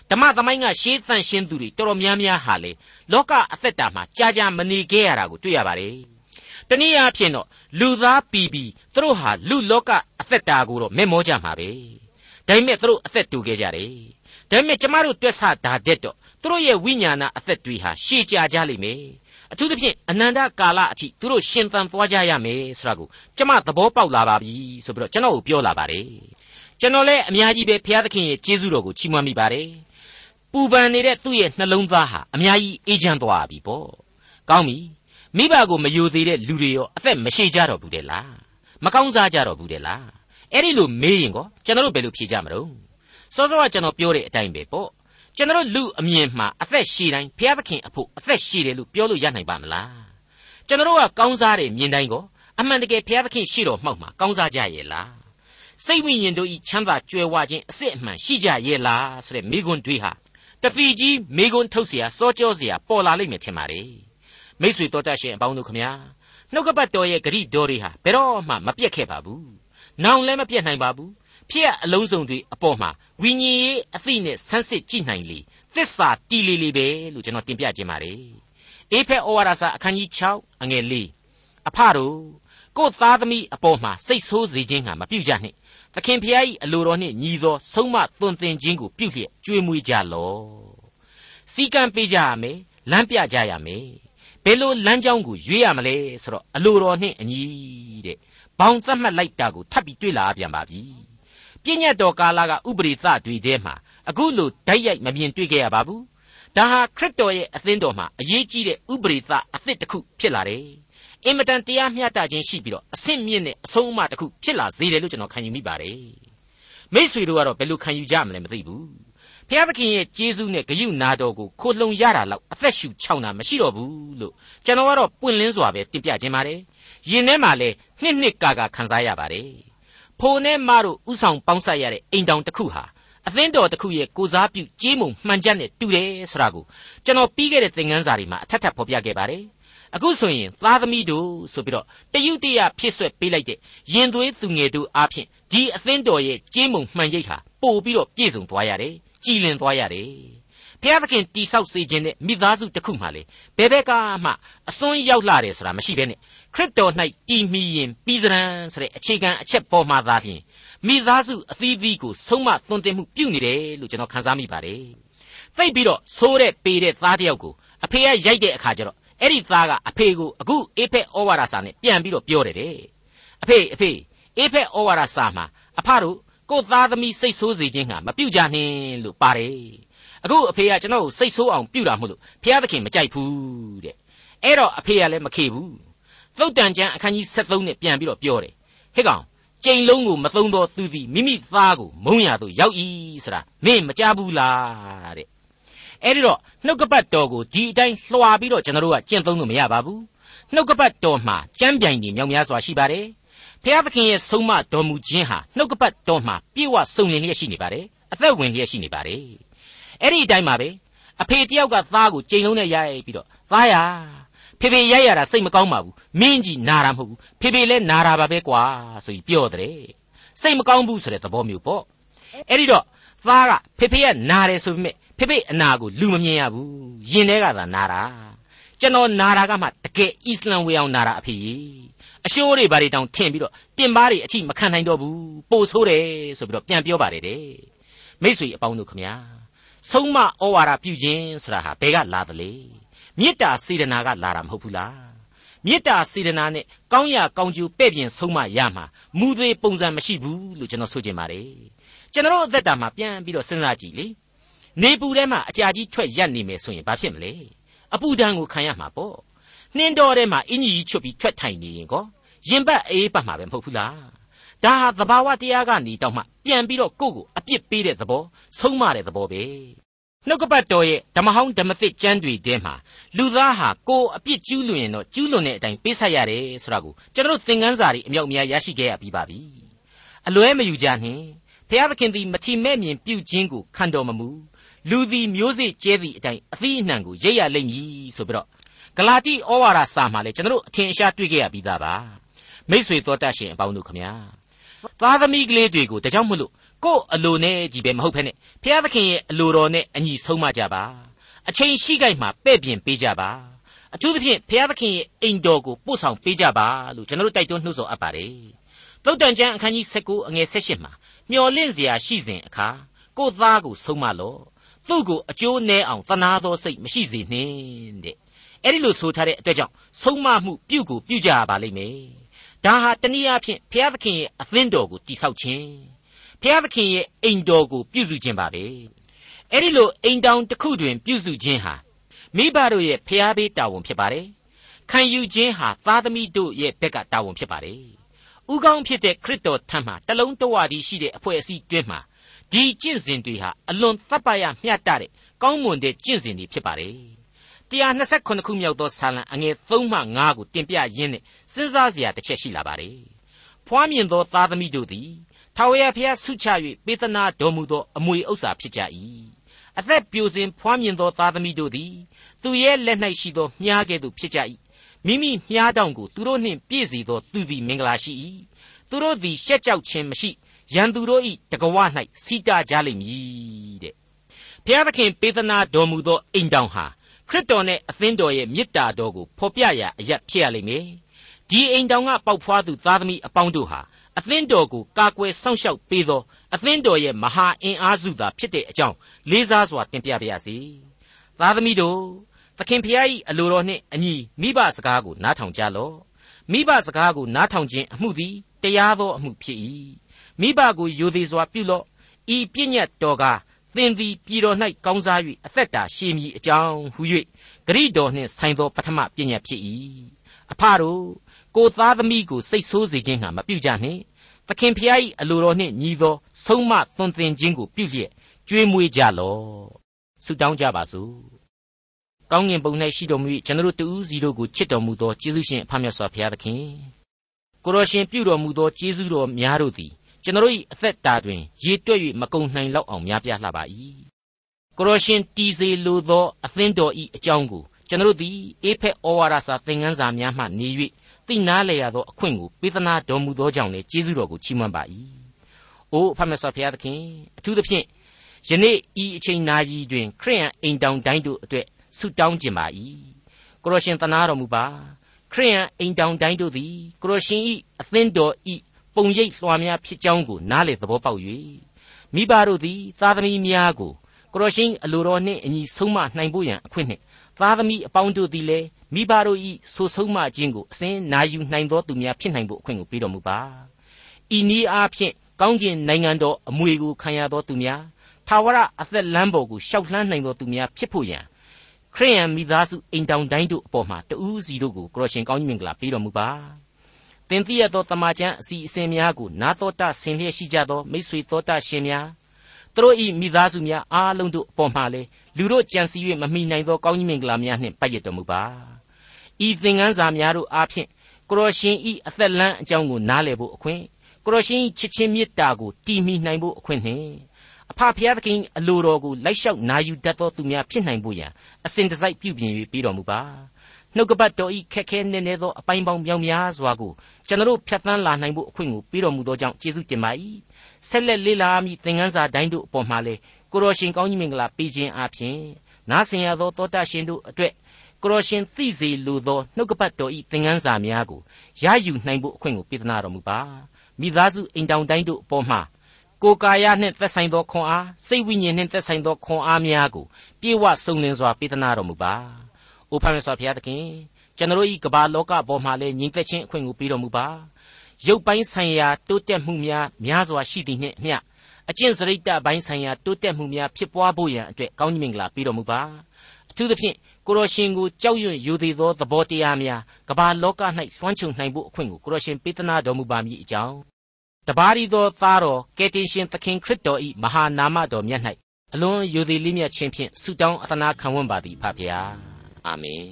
B: ဓမ္မသမိုင်းကရှေးသန့်ရှင်းသူတွေတော်တော်များများဟာလေလောကအသက်တာမှာကြာကြာမနေခဲ့ရတာကိုတွေ့ရပါတယ် တနည်းအားဖြင့်တော့လူသားပီပီသူတို့ဟာလူလောကအသက်တာကိုတော့မက်မောကြမှာပဲဒါပေမဲ့သူတို့အသက်တူခဲ့ကြတယ်ဒါပေမဲ့ကျမတို့တွက်ဆတာတဲ့တော့သူတို့ရဲ့ဝိညာဏအသက်တွေဟာရှည်ကြာကြလိမ့်မယ်အထူးသဖြင့်အနန္တကာလအထိသူတို့ရှင်သန်သွားကြရမယ်ဆိုတာကိုကျမသဘောပေါက်လာပါပြီဆိုပြီးတော့ကျွန်တော်ကိုပြောလာပါတယ်ကျွန်တော်လည်းအများကြီးပဲဘုရားသခင်ရဲ့ကျေးဇူးတော်ကိုချီးမွမ်းမိပါတယ်ပူပန်နေတဲ့သူ့ရဲ့နှလုံးသားဟာအများကြီးအေးချမ်းသွားပြီပေါ့ကောင်းပြီ မိဘကိုမယိုသေးတဲ့လူတွေရောအသက်မရှိကြတော့ဘူးတဲ့လားမကောင်းစားကြတော့ဘူးတဲ့လားအဲ့ဒီလိုမေးရင်ကောကျွန်တော်တို့ဘယ်လိုဖြေကြမလို့စောစောကကျွန်တော်ပြောတဲ့အတိုင်းပဲပေါ့ကျွန်တော်လူအမြင်မှာအသက်ရှည်တိုင်းဘုရားသခင်အဖို့အသက်ရှည်တယ်လို့ပြောလို့ရနိုင်ပါမလားကျွန်တော်ကကောင်းစားတယ်မြင်တိုင်းကိုအမှန်တကယ်ဘုရားသခင်ရှိတော်မှောက်မှာကောင်းစားကြရဲ့လားစိတ်ဝိညာဉ်တို့ဤချမ်းသာကြွယ်ဝခြင်းအစစ်အမှန်ရှိကြရဲ့လားဆိုတဲ့မိကွန်းတွေးဟာတပီကြီးမိကွန်းထုတ်เสียစောကြောเสียပေါ်လာလိမ့်မယ်ထင်ပါတယ် မိษွေတော်တတ်ရှင်အပေါင်းတို့ခမညာနှုတ်ကပတ်တော်ရဲ့ဂရိတော်တွေဟာဘယ်တော့မှမပြတ်ခဲ့ပါဘူးနောင်လည်းမပြတ်နိုင်ပါဘူးဖြစ်အလုံးစုံတွေအပေါ်မှာဝိညာဉ်ရေးအသိနဲ့ဆန်းစစ်ကြည့်နိုင်လေသစ္စာတီလီလီပဲလို့ကျွန်တော်တင်ပြခြင်းပါတယ်အေဖက်ဩဝါဒစာအခန်းကြီး6အငယ်၄အဖတို့ကိုသားသမီးအပေါ်မှာစိတ်ဆိုးစေခြင်းဟာမပြုကြနှင့်သခင်ဖျား၏အလိုတော်နှင့်ညီသောဆုံးမသွန်သင်ခြင်းကိုပြုလျက်ကြွေးမွေးကြလော့စီကံပေးကြရမယ်လမ်းပြကြရမယ် ဘယ်လိုလမ်းကြောင်းကိုရွေးရမလဲဆိုတော့အလိုတော်နှင့်အညီတဲ့ဘောင်သတ်မှတ်လိုက်တာကိုထပ်ပြီးတွေ့လာပြန်ပါပြီပြည့်ညတ်တော်ကာလကဥပရိသတွေထဲမှာအခုလိုဓာတ်ရိုက်မမြင်တွေ့ခဲ့ရပါဘူးဒါဟာခရစ်တော်ရဲ့အသင်းတော်မှာအရေးကြီးတဲ့ဥပရိသအသစ်တစ်ခုဖြစ်လာတယ်အင်မတန်တရားမျှတခြင်းရှိပြီးတော့အဆင့်မြင့်တဲ့အဆုံးအမတစ်ခုဖြစ်လာစေတယ်လို့ကျွန်တော်ခံယူမိပါတယ်မိษွေတို့ကတော့ဘယ်လိုခံယူကြမလဲမသိဘူး ဖျားသခင်ရဲ့ကျေးဇူးနဲ့ဂရုနာတော်ကိုခိုလှုံရတာလောက်အသက်ရှူချောင်းတာမရှိတော့ဘူးလို့ကျွန်တော်ကတော့ပွင့်လင်းစွာပဲတင်ပြခြင်းပါတယ်ယင်ထဲမှာလဲနှစ်နှစ်ကာကာခံစားရပါတယ်ဖိုနဲ့မတို့ဥဆောင်ပေါင်းဆက်ရတဲ့အိမ်တောင်တစ်ခုဟာအသင်းတော်တစ်ခုရဲ့ကိုစားပြုကြေးမုံမှန်ချက်နဲ့တူတယ်ဆိုတာကိုကျွန်တော်ပြီးခဲ့တဲ့သင်ခန်းစာတွေမှာအထက်ထပ်ဖော်ပြခဲ့ပါတယ်အခုဆိုရင်သားသမီးတို့ဆိုပြီးတော့တယုတရဖြစ်ဆွဲပေးလိုက်တဲ့ရင်သွေးသူငယ်တို့အားဖြင့်ဒီအသင်းတော်ရဲ့ကြေးမုံမှန်ရိပ်ဟာပို့ပြီးတော့ပြည့်စုံသွားရတယ် ကြည်လင်သွားရတယ်ဘုရားသခင်တိဆောက်စေခြင်းနဲ့မိသားစုတစ်ခုမှလေဘယ်ဘက်ကမှအစွန်းရောက်လာတယ်ဆိုတာမရှိဘဲနဲ့ခရစ်တော်၌တည်မီရင်ပြီးစရန်ဆိုတဲ့အခြေခံအချက်ပေါ်မှာသာလျှင်မိသားစုအသီးသီးကိုဆုံးမသွန်သင်မှုပြုနေတယ်လို့ကျွန်တော်ခန်းစားမိပါတယ်။သိပြီးတော့ဆိုးတဲ့ပေတဲ့သားတယောက်ကိုအဖေကရိုက်တဲ့အခါကျတော့အဲ့ဒီသားကအဖေကိုအခုအေဖက်ဩဝါဒစာနဲ့ပြန်ပြီးတော့ပြောတယ်တဲ့အဖေအဖေအေဖက်ဩဝါဒစာမှာအဖတို့ ကိုသားသမီးစိတ်ဆိုးစေခြင်းဟာမပြုတ်ကြနှင်းလို့ပါတယ်အခုအဖေကကျွန်တော်ကိုစိတ်ဆိုးအောင်ပြုတာမို့လို့ဘုရားသခင်မကြိုက်ဘူးတဲ့အဲ့တော့အဖေကလည်းမခေဘူးသုတ်တန်ကျမ်းအခန်းကြီး73နဲ့ပြန်ပြီးတော့ပြောတယ်ဟဲ့ကောင်ကြိမ်လုံးကိုမသုံးတော့သူသည်မိမိသားကိုမုံရသို့ရောက်၏ဆိုတာမင်းမကြားဘူးလားတဲ့အဲ့ဒီတော့နှုတ်ကပတ်တော်ကိုဒီအတိုင်းလွှာပြီးတော့ကျွန်တော်တို့ကကျင့်သုံးလို့မရပါဘူးနှုတ်ကပတ်တော်မှာကြမ်းပြိုင်နေမြောက်များစွာရှိပါတယ် ဖျားသခင်ရဲ့ဆုံးမတော်မူခြင်းဟာနှုတ်ကပတ်တော်မှာပြေဝစုံလင်လျက်ရှိနေပါတယ်အသက်ဝင်လျက်ရှိနေပါတယ်အဲ့ဒီအတိုင်းပါပဲအဖေတယောက်ကသားကိုကြိမ်လုံးနဲ့ရိုက်ပြီးတော့သားရဖေဖေရိုက်ရတာစိတ်မကောင်းပါဘူးမင်းကြီးနာတာမဟုတ်ဘူးဖေဖေလည်းနာတာပါပဲကွာဆိုပြီးပြောတယ်စိတ်မကောင်းဘူးဆိုတဲ့သဘောမျိုးပေါ့အဲ့ဒီတော့သားကဖေဖေကနာတယ်ဆိုပေမဲ့ဖေဖေအနာကိုလူမမြင်ရဘူးရင်ထဲကသာနာတာကျွန်တော်နာတာကမှတကယ်အစ္စလမ်ဝေအောင်နာတာအဖေကြီး အရှိုးတွေဘာတွေတောင်ထင်ပြီးတော့တင်ပါးတွေအထိမခံနိုင်တော့ဘူးပို့ဆိုးတယ်ဆိုပြီးတော့ပြန်ပြောပါတယ်တဲ့မိษွေအပေါင်းတို့ခမညာဆုံးမဩဝါဒပြုခြင်းဆိုတာဟာဘယ်ကလာသလဲမေတ္တာစေတနာကလာတာမဟုတ်ဘူးလားမေတ္တာစေတနာနဲ့ကောင်းရာကောင်းကျိုးပဲ့ပြင်ဆုံးမရမှာမူသေးပုံစံမရှိဘူးလို့ကျွန်တော်ဆိုချင်ပါတယ်ကျွန်တော်အသက်တာမှာပြန်ပြီးတော့စဉ်းစားကြည့်လေနေပူထဲမှာအကြာကြီးထွက်ရက်နေမယ်ဆိုရင်ဘာဖြစ်မလဲအပူဒဏ်ကိုခံရမှာပေါ့ နှင်းတော်ထဲမှာအင်ကြီးကြီးချွတ်ပြီးထွက်ထိုင်နေရင်ကောရင်ပတ်အေးပတ်မှာပဲမဟုတ်ဘူးလားဒါဟာသဘာဝတရားကနေတောက်မှပြန်ပြီးတော့ကိုယ့်ကိုအပြစ်ပေးတဲ့သဘောဆုံးမတဲ့သဘောပဲနှုတ်ကပတ်တော်ရဲ့ဓမ္မဟောင်းဓမ္မသစ်ကျမ်းတွေထဲမှာလူသားဟာကိုယ်အပြစ်ကျူးလွန်ရင်တော့ကျူးလွန်တဲ့အတိုင်းပေးဆက်ရတယ်ဆိုတာကိုကျွန်တော်သင်ခန်းစာတွေအမြောက်အများရရှိခဲ့ရပြီးပါပြီအလွဲမယူကြနှင့်ဖျားသခင်သည်မထီမဲ့မြင်ပြုခြင်းကိုခံတော်မမူလူသည်မျိုးစေ့ကျဲသည့်အတိုင်းအသီးအနှံကိုရိပ်ရလိမ့်မည်ဆိုပြီးတော့ ဂလာတိဩဝါဒစာမှာလည်းကျွန်တော်အထင်ရှားတွေ့ခဲ့ရပြီးသားပါမိษွေတော်တတ်ရှင်အပေါင်းတို့ခမညာသားသမီးကလေးတွေကိုတကြောင်မလို့ကို့အလိုနဲ့ကြီးပဲမဟုတ်ဖ ೇನೆ ဖျားသခင်ရဲ့အလိုတော်နဲ့အညီဆုံးမကြပါအချိန်ရှိကြိုက်မှာပဲ့ပြင်ပေးကြပါအထူးသဖြင့်ဖျားသခင်ရဲ့အိမ်တော်ကိုပို့ဆောင်ပေးကြပါလို့ကျွန်တော်တို့တိုက်တွန်းနှိုးဆော်အပ်ပါတယ်သုတ်တန်ကျမ်းအခန်းကြီး19အငယ်16မှာမျော်လင့်စရာရှိစဉ်အခါကို့သားကိုဆုံးမလော့သူ့ကိုအကျိုးနည်းအောင်သနာသောစိတ်မရှိစေနှင့်တဲ့ အဲ့ဒီလိုဆိုထားတဲ့အတွက်ကြောင့်ဆုံးမမှုပြုကိုပြုကြရပါလိမ့်မယ်ဒါဟာတနည်းအားဖြင့်ဘုရားသခင်ရဲ့အသင်းတော်ကိုတိဆောက်ခြင်းဘုရားသခင်ရဲ့အိမ်တော်ကိုပြုစုခြင်းပါပဲအဲ့ဒီလိုအိမ်တောင်တစ်ခုတွင် ပြုစုခြင်းဟာမိဘတို့ရဲ့ဖျားပေးတာဝန်ဖြစ်ပါတယ်ခံယူခြင်းဟာသားသမီးတို့ရဲ့ဘက်ကတာဝန်ဖြစ်ပါတယ်ဥကောင်းဖြစ်တဲ့ခရစ်တော်ထံမှာတလုံးတဝတည်းရှိတဲ့အဖွဲ့အစည်းတွင်မှာဒီကျင့်စဉ်တွေဟာအလွန်တပ်ပရမျှတတဲ့ကောင်းမွန်တဲ့ကျင့်စဉ်တွေဖြစ်ပါတယ် 129ခုမြောက်သောဆာလံအငယ်3မှ5ကိုတင်ပြရင်းနဲ့စဉ်းစားစရာတစ်ချက်ရှိလာပါတယ်ဖွားမြင်သောသားသမီးတို့သည်ထာဝရဘုရားဆုချ၍ပေးသနာတော်မူသောအမွေဥစ္စာဖြစ်ကြ၏အသက်ပြိုစဉ်ဖွားမြင်သောသားသမီးတို့သည်သူရဲ့လက်၌ရှိသောမြားကဲ့သို့ဖြစ်ကြ၏မိမိမြားတောင်ကိုသူတို့နှင့်ပြည့်စေသောသူသည်မင်္ဂလာရှိ၏သူတို့သည်ရှက်ကြောက်ခြင်းမရှိရန်သူတို့၏တကဝ၌စီတာကြလိမ့်မည်တဲ့ဘုရားသခင်ပေးသနာတော်မူသောအိမ်တောင်ဟာ ခရစ်တော်နဲ့အသင်းတော်ရဲ့မေတ္တာတော်ကိုဖော်ပြရာအရက်ဖြစ်ရလိမ့်မယ်ဒီအိမ်တောင်ကပေါက်ဖွားသူသားသမီးအပေါင်းတို့ဟာအသင်းတော်ကိုကာကွယ်စောင့်ရှောက်ပေးသောအသင်းတော်ရဲ့မဟာအင်အားစုသာဖြစ်တဲ့အကြောင်းလေးစားစွာတင်ပြပါရစေသားသမီးတို့သခင်ဖျား၏အလိုတော်နှင့်အညီမိဘစကားကိုနားထောင်ကြလော့မိဘစကားကိုနားထောင်ခြင်းအမှုသည်တရားသောအမှုဖြစ်၏မိဘကိုယိုသေးစွာပြုလော့ဤပြည့်ညတ်တော်က သင်သည်ပြည်တော်၌ကောင်းစား၍အသက်တာရှည်မည်အကြောင်းဟု၍ဂရိတော်နှင့်ဆိုင်သောပထမပြည့်ညတ်ဖြစ်၏အဖတို့ကိုသားသမီးကိုစိတ်ဆိုးစေခြင်းဟာမပြုကြနှင့်သခင်ဖျား၏အလိုတော်နှင့်ညီသောဆုံးမသွန်သင်ခြင်းကိုပြုလျက်ကြွေးမွေးကြလော့ဆုတောင်းကြပါစို့ကောင်းငင်ဘုံ၌ရှိတော်မူ၏ကျွန်တော်တို့တူးစီတို့ကိုချစ်တော်မူသောယေရှုရှင်အဖမြတ်စွာဘုရားသခင်ကိုရောရှင်ပြုတော်မူသောကျေးဇူးတော်များတို့သည် ကျွန်တော်၏အသက်တာတွင်ရေတွက်၍မကုံနိုင်လောက်အောင်များပြားလှပါ၏ကိုရောရှင်တီစေလိုသောအသင်းတော်၏အကြောင်းကိုကျွန်တော်သည်အေဖက်ဩဝါဒစာသင်ခန်းစာများမှနေ၍သိနာလေရသောအခွင့်ကိုပေးသနာတော်မူသောကြောင့်လည်းကျေးဇူးတော်ကိုချီးမွမ်းပါ၏အိုအဖမဆောဖျားသခင်အထူးသဖြင့်ယနေ့ဤအချိန်နာရီတွင် ခရိယန်အိမ်တောင်တိုင်းတို့အတွက်ဆုတောင်းခြင်းပါ၏ကိုရောရှင်သနာတော်မူပါခရိယန်အိမ်တောင်တိုင်းတို့သည်ကိုရောရှင်ဤအသင်းတော်ဤ ပုံရိပ်လွှာများဖြစ်ကြောင်းကိုနားလေသဘောပေါက်၍မိဘတို့သည်သားသမီးများကိုကိုရောရှင်အလိုတော်နှင့်အညီဆုံးမနိုင်ဖို့ရန်အခွင့်နှင့်သားသမီးအပေါင်းတို့သည်လည်းမိဘတို့ဤဆိုဆုံးမခြင်းကိုအစဉ်နာယူနိုင်သောသူများဖြစ်နိုင်ဖို့အခွင့်ကိုပေးတော်မူပါဤနည်းအားဖြင့်ကောင်းကင်နိုင်ငံတော်အမွေကိုခံရသောသူများထာဝရအသက်လမ်းပေါ်ကိုရှောက်လှမ်းနိုင်သောသူများဖြစ်ဖို့ရန်ခရိယန်မိသားစုအိမ်တောင်တိုင်းတို့အပေါ်မှာတူးစီတို့ကိုကိုရရှင်ကောင်းကြီးမင်္ဂလာပေးတော်မူပါ သင်သိရသောတမန်ကျမ်းအစီအစဉ်များကိုနာတော်တာဆင်လျက်ရှိကြသောမိษွေတော်တာရှင်များသူတို့ဤမိသားစုများအားလုံးတို့အပေါ်မှာလေလူတို့ကြံစည်၍မမိနိုင်သောကောင်းကြီးမင်္ဂလာများနှင့်ပတ်ရတော်မူပါဤသင်ခန်းစာများတို့အားဖြင့်ကိုရရှင်ဤအသက်လမ်းအကြောင်းကိုနားလည်ဖို့အခွင့်ကိုရရှင်ချစ်ချင်းမေတ္တာကိုတည်မိနိုင်ဖို့အခွင့်နှင့်အဖဖျားသခင်အလိုတော်ကိုလိုက်လျှောက်နာယူတတ်သောသူများဖြစ်နိုင်ဖို့ရန်အစဉ်တစိုက်ပြုပြင်၍ပြီးတော်မူပါ နှုတ်ကပတ်တော်ဤခက်ခဲနေနေသောအပိုင်းပေါင်းမြောင်များစွာကိုကျွန်တော်ဖြတ်သန်းလာနိုင်ဖို့အခွင့်ကိုပေးတော်မူသောကြောင့်ကျေးဇူးတင်ပါ၏ဆက်လက်လေးလာမည့်သင်ခန်းစာတိုင်းတို့အပေါ်မှာလေကိုတော်ရှင်ကောင်းကြီးမင်္ဂလာပေးခြင်းအပြင်နားဆင်ရသောတောတရှင်တို့အတွက်ကိုတော်ရှင်သိစေလိုသောနှုတ်ကပတ်တော်ဤသင်ခန်းစာများကိုရယူနိုင်ဖို့အခွင့်ကိုပေးသနာတော်မူပါမိသားစုအိမ်တောင်တိုင်းတို့အပေါ်မှာကိုယ်ကာယနှင့်သက်ဆိုင်သောခွန်အားစိတ်ဝိညာဉ်နှင့်သက်ဆိုင်သောခွန်အားများကိုပြေဝစုံလင်စွာပေးသနာတော်မူပါ။ အိုဖမ်းမြတ်စွာဘုရားသခင်ကျွန်တော်ဤကမ္ဘာလောကပေါ်မှာလည်းညီသက်ချင်းအခွင့်ကိုပေးတော်မူပါ။ရုပ်ပိုင်းဆိုင်ရာတိုးတက်မှုများများစွာရှိသည်နှင့်အမျှအကျင့်စရိတ်တပိုင်းဆိုင်ရာတိုးတက်မှုများဖြစ်ပွားဖို့ရန်အတွက်ကောင်းကြီးမင်္ဂလာပေးတော်မူပါ။အထူးသဖြင့်ကိုရရှင်ကိုကြောက်ရွံ့ယူသေးသောသဘောတရားများကမ္ဘာလောက၌လွှမ်းခြုံနိုင်ဖို့အခွင့်ကိုကိုရရှင်ပေးသနာတော်မူပါမည်အကြောင်းတပါးရီသောသားတော်ကယ်တင်ရှင်သခင်ခရစ်တော်၏မဟာနာမတော်မြတ်၌အလွန်ယိုသည်လေးမြတ်ခြင်းဖြင့်ဆုတောင်းအသနာခံဝန်ပါသည်ဖဖျား အာမင်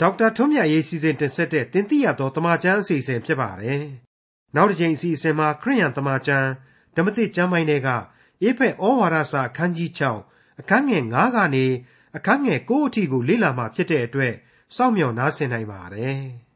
A: ဒေါက်တာထွန်းမြတ်ရေးစီစဉ်တင်ဆက်တဲ့တင်ပြရသောတမချန်းအစီအစဉ်ဖြစ်ပါတယ်နောက်တစ်ချိန်အစီအစဉ်မှာခရိယန်တမချန်းဓမ္မသစ်ကျမ်းပိုင်းတွေကအေဖက်ဩဝါဒစာအခန်းကြီး6အခန်းငယ်9ကနေအခန်းငယ်9အထိကိုလေ့လာမှဖြစ်တဲ့အတွက်စောင့်မျှော်နားဆင်နိုင်ပါတယ်။